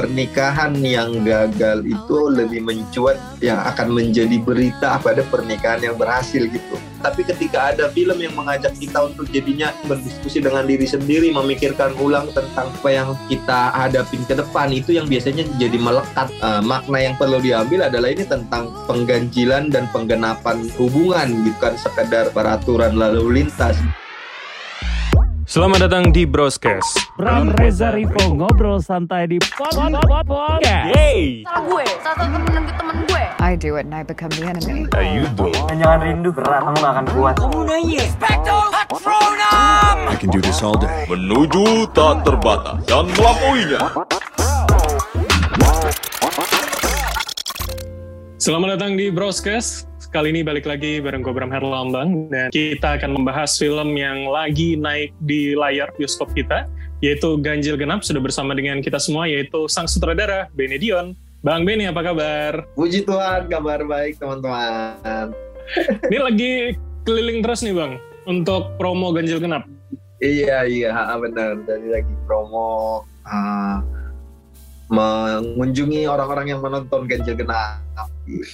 pernikahan yang gagal itu lebih mencuat yang akan menjadi berita pada pernikahan yang berhasil gitu. Tapi ketika ada film yang mengajak kita untuk jadinya berdiskusi dengan diri sendiri, memikirkan ulang tentang apa yang kita hadapin ke depan, itu yang biasanya jadi melekat. Uh, makna yang perlu diambil adalah ini tentang pengganjilan dan penggenapan hubungan, bukan sekedar peraturan lalu lintas. Selamat datang di Broadcast. Bram Reza Rivo ngobrol santai di pod pod pod podcast. Hey, salah gue salah satu temen temen gue I do it and I become the enemy. how you doing? Jangan rindu berat, kamu gak akan kuat. I can do this all day. Menuju tak terbatas dan melampauinya. Selamat datang di Broadcast. Kali ini balik lagi bareng gue Bram Herlambang dan kita akan membahas film yang lagi naik di layar bioskop kita yaitu Ganjil Genap sudah bersama dengan kita semua yaitu sang sutradara Benedion. Bang Beni apa kabar? Puji Tuhan, kabar baik teman-teman. Ini lagi keliling terus nih Bang untuk promo Ganjil Genap. Iya iya benar. Jadi lagi promo uh, mengunjungi orang-orang yang menonton Ganjil Genap. Gitu.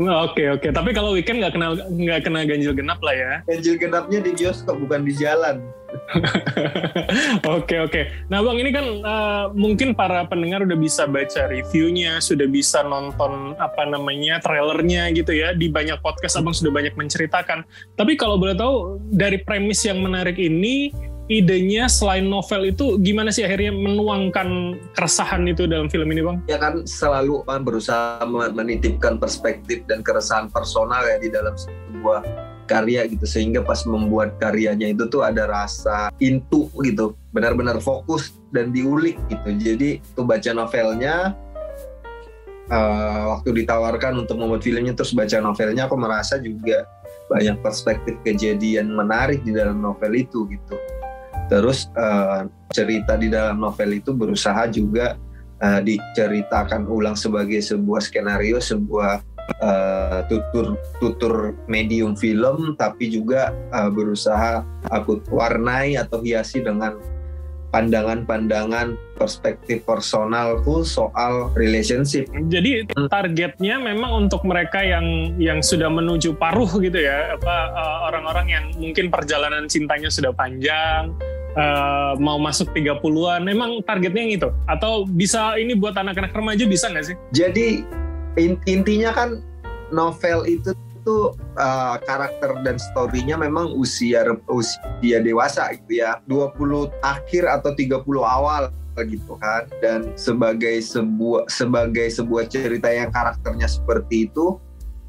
Oke oke, tapi kalau weekend nggak kenal nggak kena ganjil genap lah ya. Ganjil Genapnya di bioskop bukan di jalan. Oke oke. Nah bang ini kan uh, mungkin para pendengar udah bisa baca reviewnya, sudah bisa nonton apa namanya trailernya gitu ya di banyak podcast abang sudah banyak menceritakan. Tapi kalau boleh tahu dari premis yang menarik ini idenya selain novel itu gimana sih akhirnya menuangkan keresahan itu dalam film ini bang? Ya kan selalu kan berusaha menitipkan perspektif dan keresahan personal ya di dalam sebuah karya gitu. Sehingga pas membuat karyanya itu tuh ada rasa intu gitu. Benar-benar fokus dan diulik gitu. Jadi tuh baca novelnya uh, waktu ditawarkan untuk membuat filmnya terus baca novelnya aku merasa juga banyak perspektif kejadian menarik di dalam novel itu gitu terus uh, cerita di dalam novel itu berusaha juga uh, diceritakan ulang sebagai sebuah skenario sebuah uh, tutur tutur medium film tapi juga uh, berusaha aku warnai atau hiasi dengan pandangan-pandangan perspektif personalku soal relationship. Jadi targetnya memang untuk mereka yang yang sudah menuju paruh gitu ya, apa uh, orang-orang yang mungkin perjalanan cintanya sudah panjang, uh, mau masuk 30-an, memang targetnya yang itu? Atau bisa ini buat anak-anak remaja bisa nggak sih? Jadi in- intinya kan novel itu tuh uh, karakter dan story-nya memang usia usia dewasa gitu ya. 20 akhir atau 30 awal gitu kan. Dan sebagai sebuah sebagai sebuah cerita yang karakternya seperti itu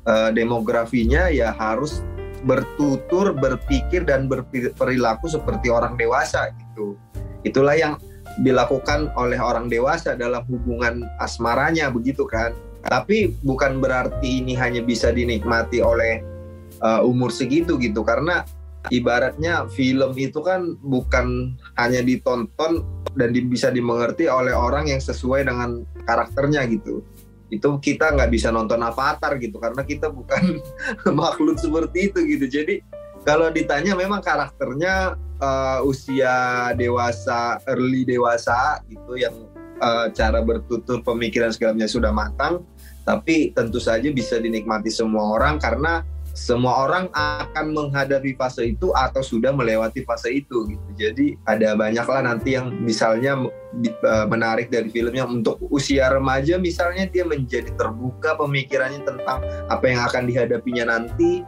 uh, demografinya ya harus bertutur berpikir dan berperilaku seperti orang dewasa gitu. Itulah yang dilakukan oleh orang dewasa dalam hubungan asmaranya begitu kan tapi bukan berarti ini hanya bisa dinikmati oleh uh, umur segitu gitu. Karena ibaratnya film itu kan bukan hanya ditonton dan di, bisa dimengerti oleh orang yang sesuai dengan karakternya gitu. Itu kita nggak bisa nonton Avatar gitu karena kita bukan makhluk seperti itu gitu. Jadi kalau ditanya memang karakternya uh, usia dewasa early dewasa gitu yang uh, cara bertutur pemikiran segalanya sudah matang tapi tentu saja bisa dinikmati semua orang karena semua orang akan menghadapi fase itu atau sudah melewati fase itu gitu. Jadi ada banyaklah nanti yang misalnya menarik dari filmnya untuk usia remaja misalnya dia menjadi terbuka pemikirannya tentang apa yang akan dihadapinya nanti,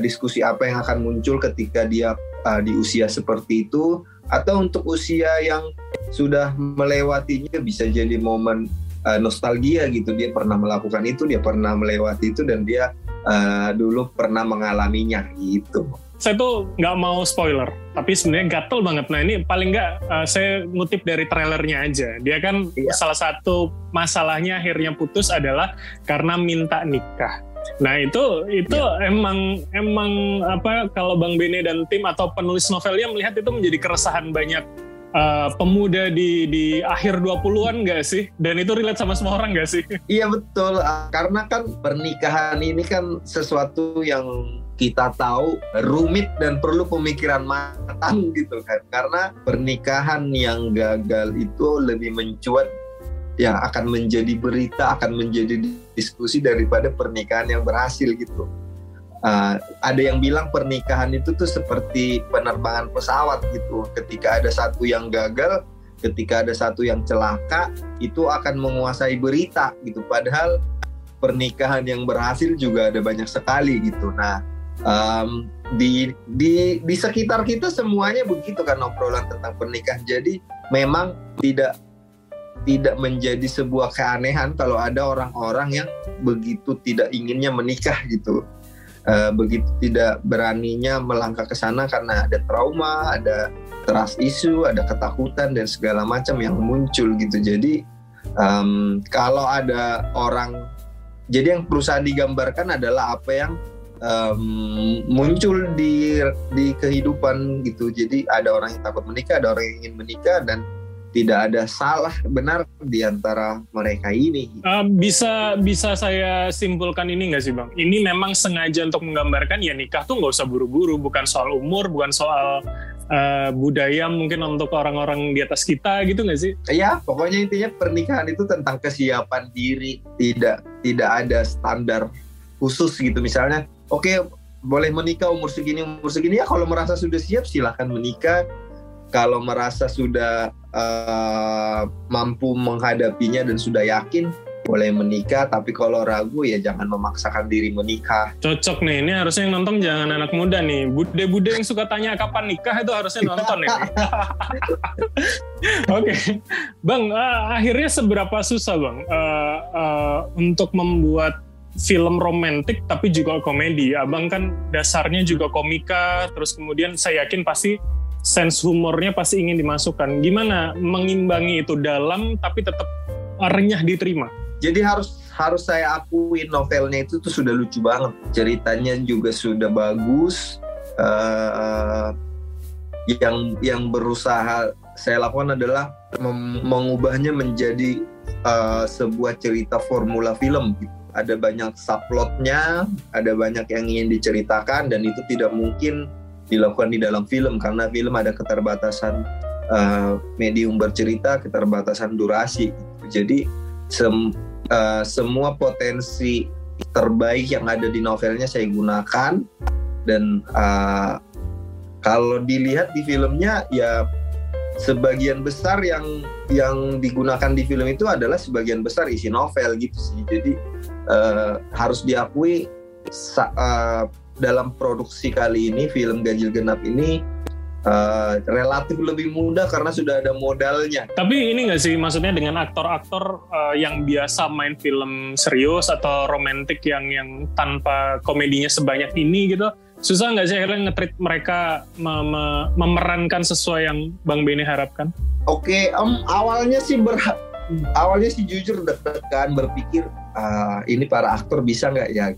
diskusi apa yang akan muncul ketika dia di usia seperti itu atau untuk usia yang sudah melewatinya bisa jadi momen uh, nostalgia gitu dia pernah melakukan itu dia pernah melewati itu dan dia uh, dulu pernah mengalaminya gitu saya tuh nggak mau spoiler, tapi sebenarnya gatel banget. Nah ini paling nggak uh, saya ngutip dari trailernya aja. Dia kan iya. salah satu masalahnya akhirnya putus adalah karena minta nikah. Nah itu itu ya. emang emang apa kalau Bang Bene dan tim atau penulis novelnya melihat itu menjadi keresahan banyak uh, pemuda di di akhir 20-an nggak sih? Dan itu relate sama semua orang nggak sih? Iya betul, karena kan pernikahan ini kan sesuatu yang kita tahu rumit dan perlu pemikiran matang gitu kan. Karena pernikahan yang gagal itu lebih mencuat yang akan menjadi berita, akan menjadi diskusi daripada pernikahan yang berhasil gitu. Uh, ada yang bilang pernikahan itu tuh seperti penerbangan pesawat gitu. Ketika ada satu yang gagal, ketika ada satu yang celaka, itu akan menguasai berita gitu. Padahal pernikahan yang berhasil juga ada banyak sekali gitu. Nah, um, di di di sekitar kita semuanya begitu kan obrolan tentang pernikahan. Jadi memang tidak tidak menjadi sebuah keanehan kalau ada orang-orang yang begitu tidak inginnya menikah gitu. Uh, begitu tidak beraninya melangkah ke sana karena ada trauma, ada trust isu, ada ketakutan dan segala macam yang muncul gitu. Jadi um, kalau ada orang, jadi yang perusahaan digambarkan adalah apa yang um, muncul di di kehidupan gitu. Jadi ada orang yang takut menikah, ada orang yang ingin menikah dan tidak ada salah benar di antara mereka ini. Uh, bisa bisa saya simpulkan ini nggak sih bang? Ini memang sengaja untuk menggambarkan ya nikah tuh nggak usah buru-buru, bukan soal umur, bukan soal uh, budaya mungkin untuk orang-orang di atas kita gitu nggak sih? Iya, pokoknya intinya pernikahan itu tentang kesiapan diri, tidak tidak ada standar khusus gitu. Misalnya, oke okay, boleh menikah umur segini umur segini ya kalau merasa sudah siap silahkan menikah kalau merasa sudah uh, mampu menghadapinya dan sudah yakin boleh menikah tapi kalau ragu ya jangan memaksakan diri menikah. Cocok nih ini harusnya yang nonton jangan anak muda nih. Bude-bude yang suka tanya kapan nikah itu harusnya nonton ya. Oke. Okay. bang uh, akhirnya seberapa susah bang? Uh, uh, untuk membuat film romantik tapi juga komedi? Abang kan dasarnya juga komika terus kemudian saya yakin pasti sense humornya pasti ingin dimasukkan. Gimana mengimbangi itu dalam tapi tetap renyah diterima? Jadi harus harus saya akui novelnya itu tuh sudah lucu banget. Ceritanya juga sudah bagus. Uh, yang yang berusaha saya lakukan adalah mengubahnya menjadi uh, sebuah cerita formula film. Ada banyak subplotnya, ada banyak yang ingin diceritakan dan itu tidak mungkin dilakukan di dalam film karena film ada keterbatasan uh, medium bercerita, keterbatasan durasi. Jadi sem, uh, semua potensi terbaik yang ada di novelnya saya gunakan dan uh, kalau dilihat di filmnya ya sebagian besar yang yang digunakan di film itu adalah sebagian besar isi novel gitu sih. Jadi uh, harus diakui uh, dalam produksi kali ini film Ganjil Genap ini uh, relatif lebih mudah karena sudah ada modalnya. Tapi ini nggak sih maksudnya dengan aktor-aktor uh, yang biasa main film serius atau romantik yang yang tanpa komedinya sebanyak ini gitu, susah nggak sih akhirnya ngetrit mereka me me memerankan sesuai yang Bang Beni harapkan? Oke, okay, um, awalnya sih ber awalnya sih jujur deg-degan berpikir uh, ini para aktor bisa nggak ya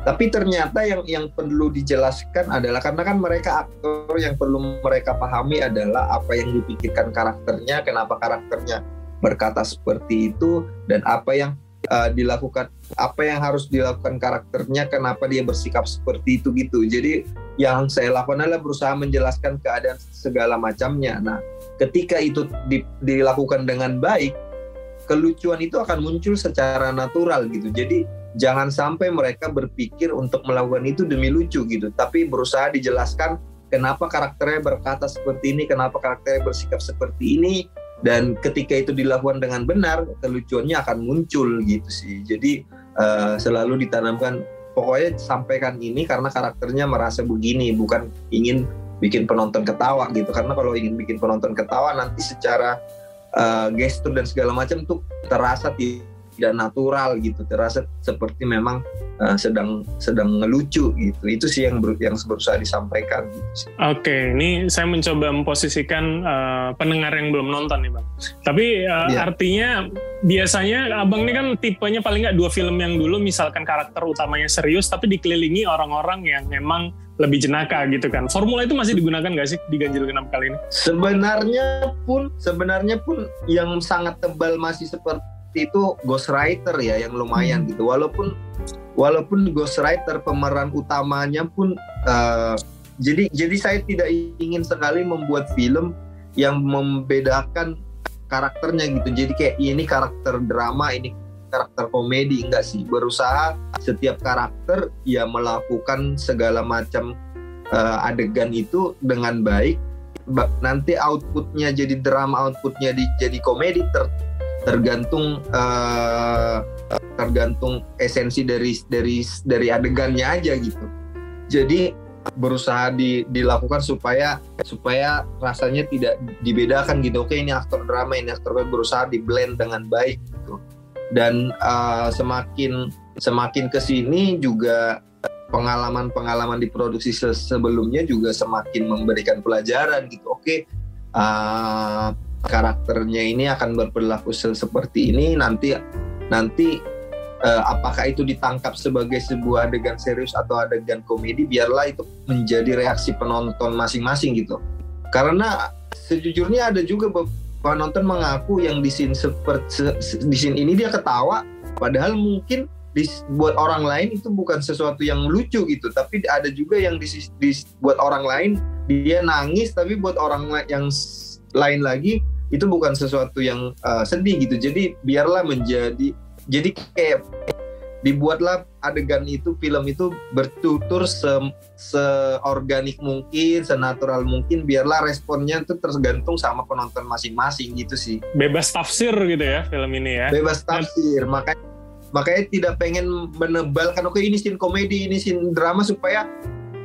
tapi ternyata yang yang perlu dijelaskan adalah karena kan mereka aktor yang perlu mereka pahami adalah apa yang dipikirkan karakternya, kenapa karakternya berkata seperti itu dan apa yang uh, dilakukan apa yang harus dilakukan karakternya kenapa dia bersikap seperti itu gitu. Jadi yang saya lakukan adalah berusaha menjelaskan keadaan segala macamnya. Nah, ketika itu di, dilakukan dengan baik, kelucuan itu akan muncul secara natural gitu. Jadi jangan sampai mereka berpikir untuk melakukan itu demi lucu gitu. Tapi berusaha dijelaskan kenapa karakternya berkata seperti ini kenapa karakternya bersikap seperti ini. Dan ketika itu dilakukan dengan benar kelucuannya akan muncul gitu sih. Jadi uh, selalu ditanamkan pokoknya sampaikan ini karena karakternya merasa begini bukan ingin bikin penonton ketawa gitu. Karena kalau ingin bikin penonton ketawa nanti secara uh, gestur dan segala macam tuh terasa tidak natural gitu terasa seperti memang uh, sedang sedang ngelucu gitu itu sih yang ber, yang berusaha disampaikan gitu oke okay, ini saya mencoba memposisikan uh, pendengar yang belum nonton nih bang tapi uh, yeah. artinya biasanya abang ini kan tipenya paling nggak dua film yang dulu misalkan karakter utamanya serius tapi dikelilingi orang-orang yang memang lebih jenaka gitu kan. Formula itu masih digunakan nggak sih di ganjil genap kali ini? Sebenarnya pun sebenarnya pun yang sangat tebal masih seperti itu ghostwriter ya yang lumayan hmm. gitu. Walaupun walaupun ghostwriter pemeran utamanya pun uh, jadi jadi saya tidak ingin sekali membuat film yang membedakan karakternya gitu. Jadi kayak ini karakter drama ini karakter komedi. Enggak sih. Berusaha setiap karakter ya melakukan segala macam uh, adegan itu dengan baik. Ba- nanti outputnya jadi drama outputnya di, jadi komedi ter, tergantung uh, tergantung esensi dari dari dari adegannya aja gitu. Jadi berusaha di, dilakukan supaya supaya rasanya tidak dibedakan gitu. Oke ini aktor drama ini aktor komedi berusaha di blend dengan baik gitu. Dan uh, semakin semakin ke sini juga pengalaman-pengalaman di produksi se sebelumnya juga semakin memberikan pelajaran gitu. Oke uh, karakternya ini akan berperilaku se seperti ini nanti nanti uh, apakah itu ditangkap sebagai sebuah adegan serius atau adegan komedi biarlah itu menjadi reaksi penonton masing-masing gitu. Karena sejujurnya ada juga penonton mengaku yang di scene seperti di scene ini dia ketawa padahal mungkin di, buat orang lain itu bukan sesuatu yang lucu gitu tapi ada juga yang di, di buat orang lain dia nangis tapi buat orang yang lain lagi itu bukan sesuatu yang uh, sedih gitu. Jadi biarlah menjadi jadi kayak dibuatlah adegan itu film itu bertutur se seorganik mungkin senatural mungkin biarlah responnya itu tergantung sama penonton masing-masing gitu sih. Bebas tafsir gitu ya film ini ya. Bebas tafsir makanya makanya tidak pengen menebalkan oke ini scene komedi ini scene drama supaya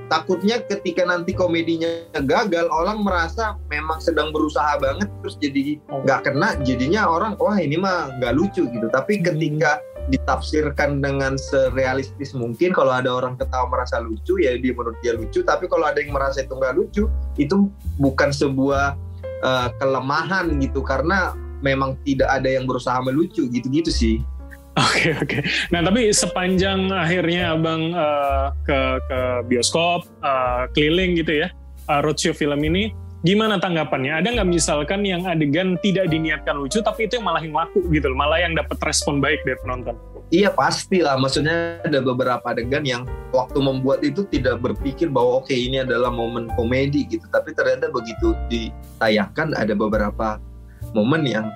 takutnya ketika nanti komedinya gagal orang merasa memang sedang berusaha banget terus jadi nggak kena jadinya orang wah ini mah nggak lucu gitu. Tapi hmm. ketika ditafsirkan dengan serealistis mungkin kalau ada orang ketawa merasa lucu ya dia menurut dia lucu. Tapi kalau ada yang merasa itu nggak lucu itu bukan sebuah uh, kelemahan gitu. Karena memang tidak ada yang berusaha melucu gitu-gitu sih Oke okay, oke. Okay. Nah tapi sepanjang akhirnya abang uh, ke ke bioskop uh, keliling gitu ya uh, roadshow film ini, gimana tanggapannya? Ada nggak misalkan yang adegan tidak diniatkan lucu tapi itu yang malah yang laku gitu malah yang dapat respon baik dari penonton? Iya pasti lah, maksudnya ada beberapa adegan yang waktu membuat itu tidak berpikir bahwa oke okay, ini adalah momen komedi gitu, tapi ternyata begitu ditayangkan ada beberapa momen yang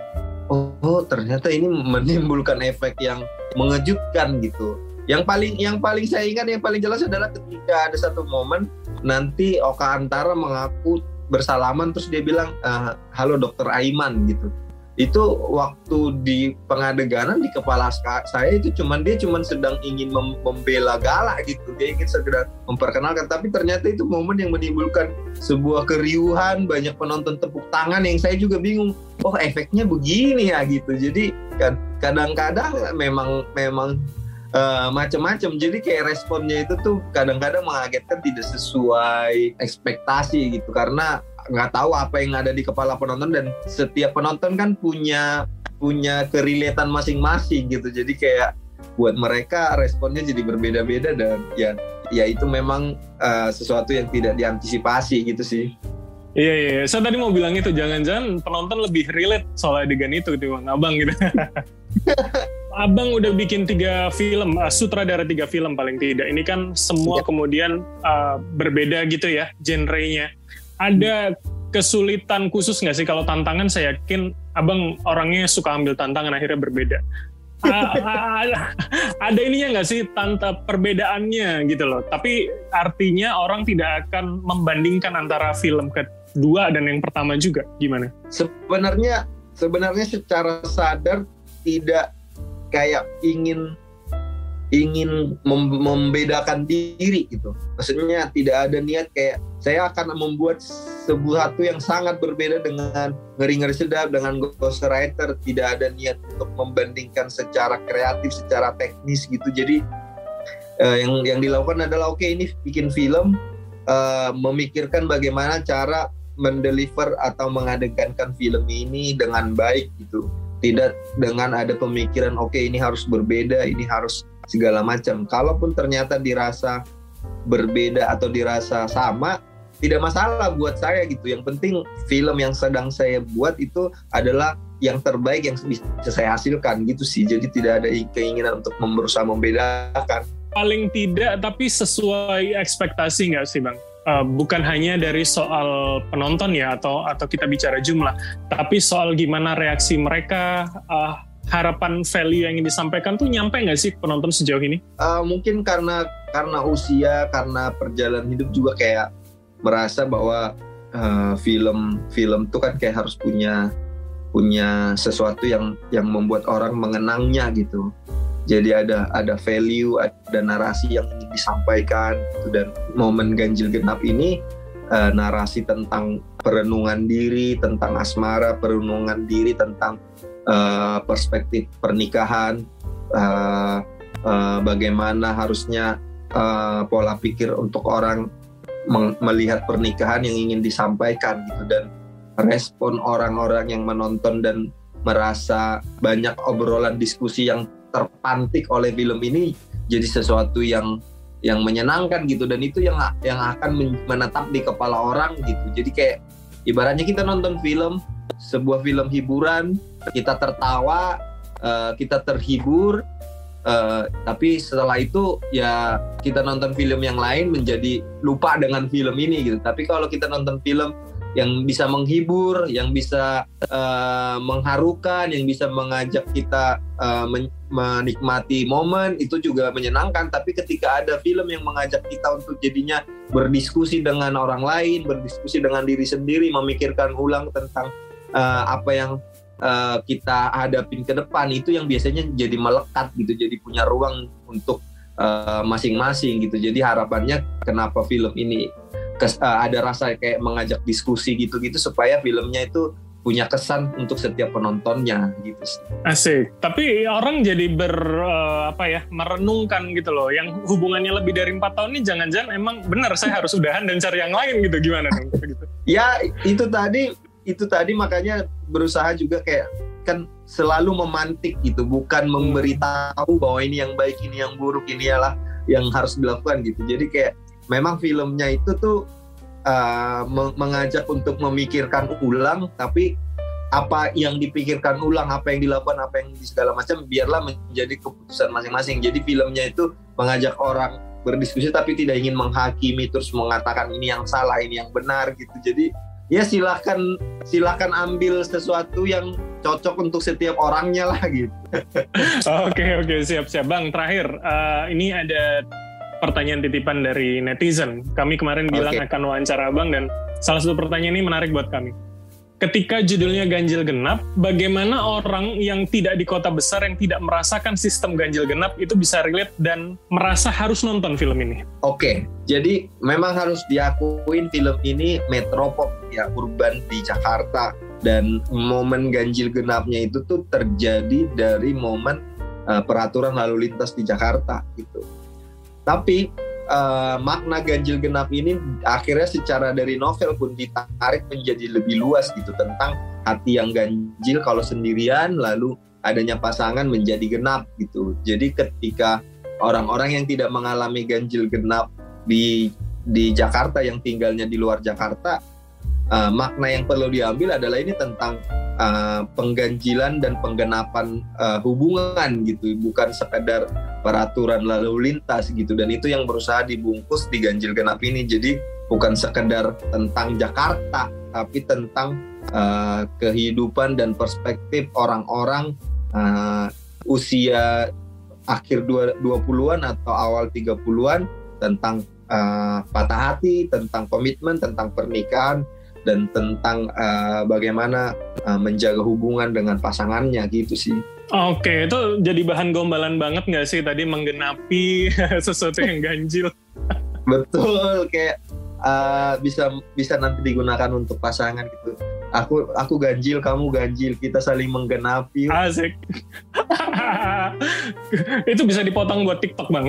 oh, ternyata ini menimbulkan efek yang mengejutkan gitu. Yang paling yang paling saya ingat yang paling jelas adalah ketika ada satu momen nanti Oka Antara mengaku bersalaman terus dia bilang eh, halo dokter Aiman gitu itu waktu di pengadeganan di kepala saya itu cuman dia cuman sedang ingin mem membela galak gitu. Dia ingin segera memperkenalkan. Tapi ternyata itu momen yang menimbulkan sebuah keriuhan banyak penonton tepuk tangan yang saya juga bingung oh efeknya begini ya gitu. Jadi kadang-kadang memang memang uh, macam-macam jadi kayak responnya itu tuh kadang-kadang mengagetkan tidak sesuai ekspektasi gitu. Karena nggak tahu apa yang ada di kepala penonton dan setiap penonton kan punya punya kerelatan masing-masing gitu jadi kayak buat mereka responnya jadi berbeda-beda dan ya ya itu memang uh, sesuatu yang tidak diantisipasi gitu sih Iya, iya, iya. Saya tadi mau bilang itu, jangan-jangan penonton lebih relate soal adegan itu, gitu, Bang. Abang gitu. Abang udah bikin tiga film, uh, sutradara tiga film paling tidak. Ini kan semua ya. kemudian uh, berbeda gitu ya, genrenya ada kesulitan khusus nggak sih? Kalau tantangan saya yakin abang orangnya suka ambil tantangan akhirnya berbeda. Ada, ada ininya nggak sih tanta perbedaannya gitu loh. Tapi artinya orang tidak akan membandingkan antara film kedua dan yang pertama juga. Gimana? Sebenarnya sebenarnya secara sadar tidak kayak ingin ingin mem membedakan diri gitu. Maksudnya tidak ada niat kayak saya akan membuat sebuah satu yang sangat berbeda dengan ngeri-ngeri sedap dengan ghostwriter tidak ada niat untuk membandingkan secara kreatif, secara teknis gitu. Jadi uh, yang yang dilakukan adalah oke okay, ini bikin film uh, memikirkan bagaimana cara mendeliver atau mengadegankan film ini dengan baik gitu. Tidak dengan ada pemikiran oke okay, ini harus berbeda, ini harus segala macam. Kalaupun ternyata dirasa berbeda atau dirasa sama, tidak masalah buat saya gitu. Yang penting film yang sedang saya buat itu adalah yang terbaik yang bisa saya hasilkan gitu sih. Jadi tidak ada keinginan untuk berusaha membedakan. Paling tidak tapi sesuai ekspektasi nggak sih bang? uh, bukan hanya dari soal penonton ya atau atau kita bicara jumlah, tapi soal gimana reaksi mereka, uh, harapan value yang ingin disampaikan tuh nyampe nggak sih penonton sejauh ini? Uh, mungkin karena karena usia, karena perjalanan hidup juga kayak merasa bahwa uh, film film tuh kan kayak harus punya punya sesuatu yang yang membuat orang mengenangnya gitu. Jadi ada ada value, ada narasi yang ingin disampaikan gitu. dan momen ganjil genap ini uh, narasi tentang perenungan diri, tentang asmara, perenungan diri tentang uh, perspektif pernikahan, uh, uh, bagaimana harusnya uh, pola pikir untuk orang melihat pernikahan yang ingin disampaikan gitu. Dan respon orang-orang yang menonton dan merasa banyak obrolan diskusi yang terpantik oleh film ini jadi sesuatu yang yang menyenangkan gitu. Dan itu yang yang akan menetap di kepala orang gitu. Jadi kayak ibaratnya kita nonton film sebuah film hiburan kita tertawa uh, kita terhibur Uh, tapi setelah itu ya kita nonton film yang lain menjadi lupa dengan film ini gitu. Tapi kalau kita nonton film yang bisa menghibur, yang bisa uh, mengharukan, yang bisa mengajak kita uh, men menikmati momen itu juga menyenangkan. Tapi ketika ada film yang mengajak kita untuk jadinya berdiskusi dengan orang lain, berdiskusi dengan diri sendiri, memikirkan ulang tentang uh, apa yang uh, kita hadapin ke depan itu yang biasanya jadi melekat gitu jadi punya ruang untuk eh, masing-masing uh, gitu jadi harapannya kenapa film ini kes, uh, ada rasa kayak mengajak diskusi gitu-gitu supaya filmnya itu punya kesan untuk setiap penontonnya gitu sih. Asik. Tapi orang jadi ber uh, apa ya merenungkan gitu loh. Yang hubungannya lebih dari empat tahun ini jangan-jangan emang benar saya harus udahan dan cari yang lain gitu gimana dong? Gitu. ya itu tadi itu tadi makanya berusaha juga kayak kan selalu memantik gitu bukan hmm. memberitahu bahwa ini yang baik ini yang buruk ini adalah yang harus dilakukan gitu. Jadi kayak memang filmnya itu tuh uh, mengajak untuk memikirkan ulang tapi apa yang dipikirkan ulang apa yang dilakukan apa yang di segala macam biarlah menjadi keputusan masing-masing. Jadi filmnya itu mengajak orang berdiskusi tapi tidak ingin menghakimi terus mengatakan ini yang salah ini yang benar gitu. Jadi ya silakan silakan ambil sesuatu yang cocok untuk setiap orangnya lah gitu. Oke oke siap siap bang terakhir uh, ini ada pertanyaan titipan dari netizen. Kami kemarin bilang okay. akan wawancara bang dan salah satu pertanyaan ini menarik buat kami ketika judulnya ganjil genap, bagaimana orang yang tidak di kota besar yang tidak merasakan sistem ganjil genap itu bisa relate dan merasa harus nonton film ini? Oke, jadi memang harus diakuin film ini metropol ya urban di Jakarta dan momen ganjil genapnya itu tuh terjadi dari momen uh, peraturan lalu lintas di Jakarta gitu. Tapi uh, makna ganjil genap ini akhirnya secara dari novel pun ditarik menjadi lebih luas gitu tentang hati yang ganjil kalau sendirian lalu adanya pasangan menjadi genap gitu. Jadi ketika orang-orang yang tidak mengalami ganjil genap di di Jakarta yang tinggalnya di luar Jakarta uh, makna yang perlu diambil adalah ini tentang uh, pengganjilan dan penggenapan uh, hubungan gitu bukan sekedar peraturan lalu lintas gitu dan itu yang berusaha dibungkus di ganjil genap ini jadi bukan sekedar tentang Jakarta tapi tentang uh, kehidupan dan perspektif orang-orang uh, usia akhir 20-an atau awal 30-an tentang uh, patah hati, tentang komitmen, tentang pernikahan dan tentang uh, bagaimana uh, menjaga hubungan dengan pasangannya gitu sih. Oke, itu jadi bahan gombalan banget nggak sih tadi menggenapi sesuatu yang ganjil? Betul, kayak uh, bisa bisa nanti digunakan untuk pasangan gitu. Aku aku ganjil, kamu ganjil, kita saling menggenapi. Asik. itu bisa dipotong buat TikTok bang.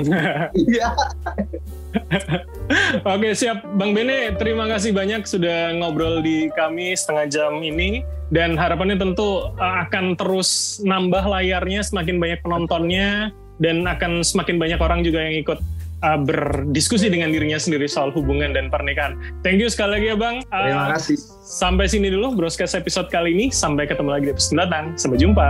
Iya. Oke siap, Bang Bene. Terima kasih banyak sudah ngobrol di kami setengah jam ini dan harapannya tentu uh, akan terus nambah layarnya semakin banyak penontonnya dan akan semakin banyak orang juga yang ikut uh, berdiskusi dengan dirinya sendiri soal hubungan dan pernikahan. Thank you sekali lagi ya Bang. Uh, Terima kasih. Sampai sini dulu broadcast episode kali ini. Sampai ketemu lagi di episode mendatang. Sampai jumpa.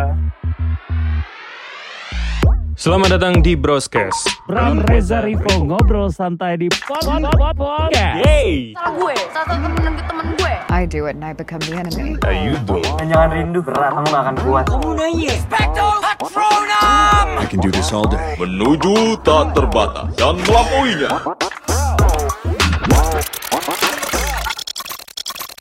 Selamat datang di Broadcast. Bram Reza Rivo ngobrol santai di Pod Pod Pod Podcast. Salah gue, salah satu temen temen gue. I do it and I become the enemy. Jangan rindu berat, kamu gak akan kuat. I can do this all day. Menuju tak terbatas dan melampauinya.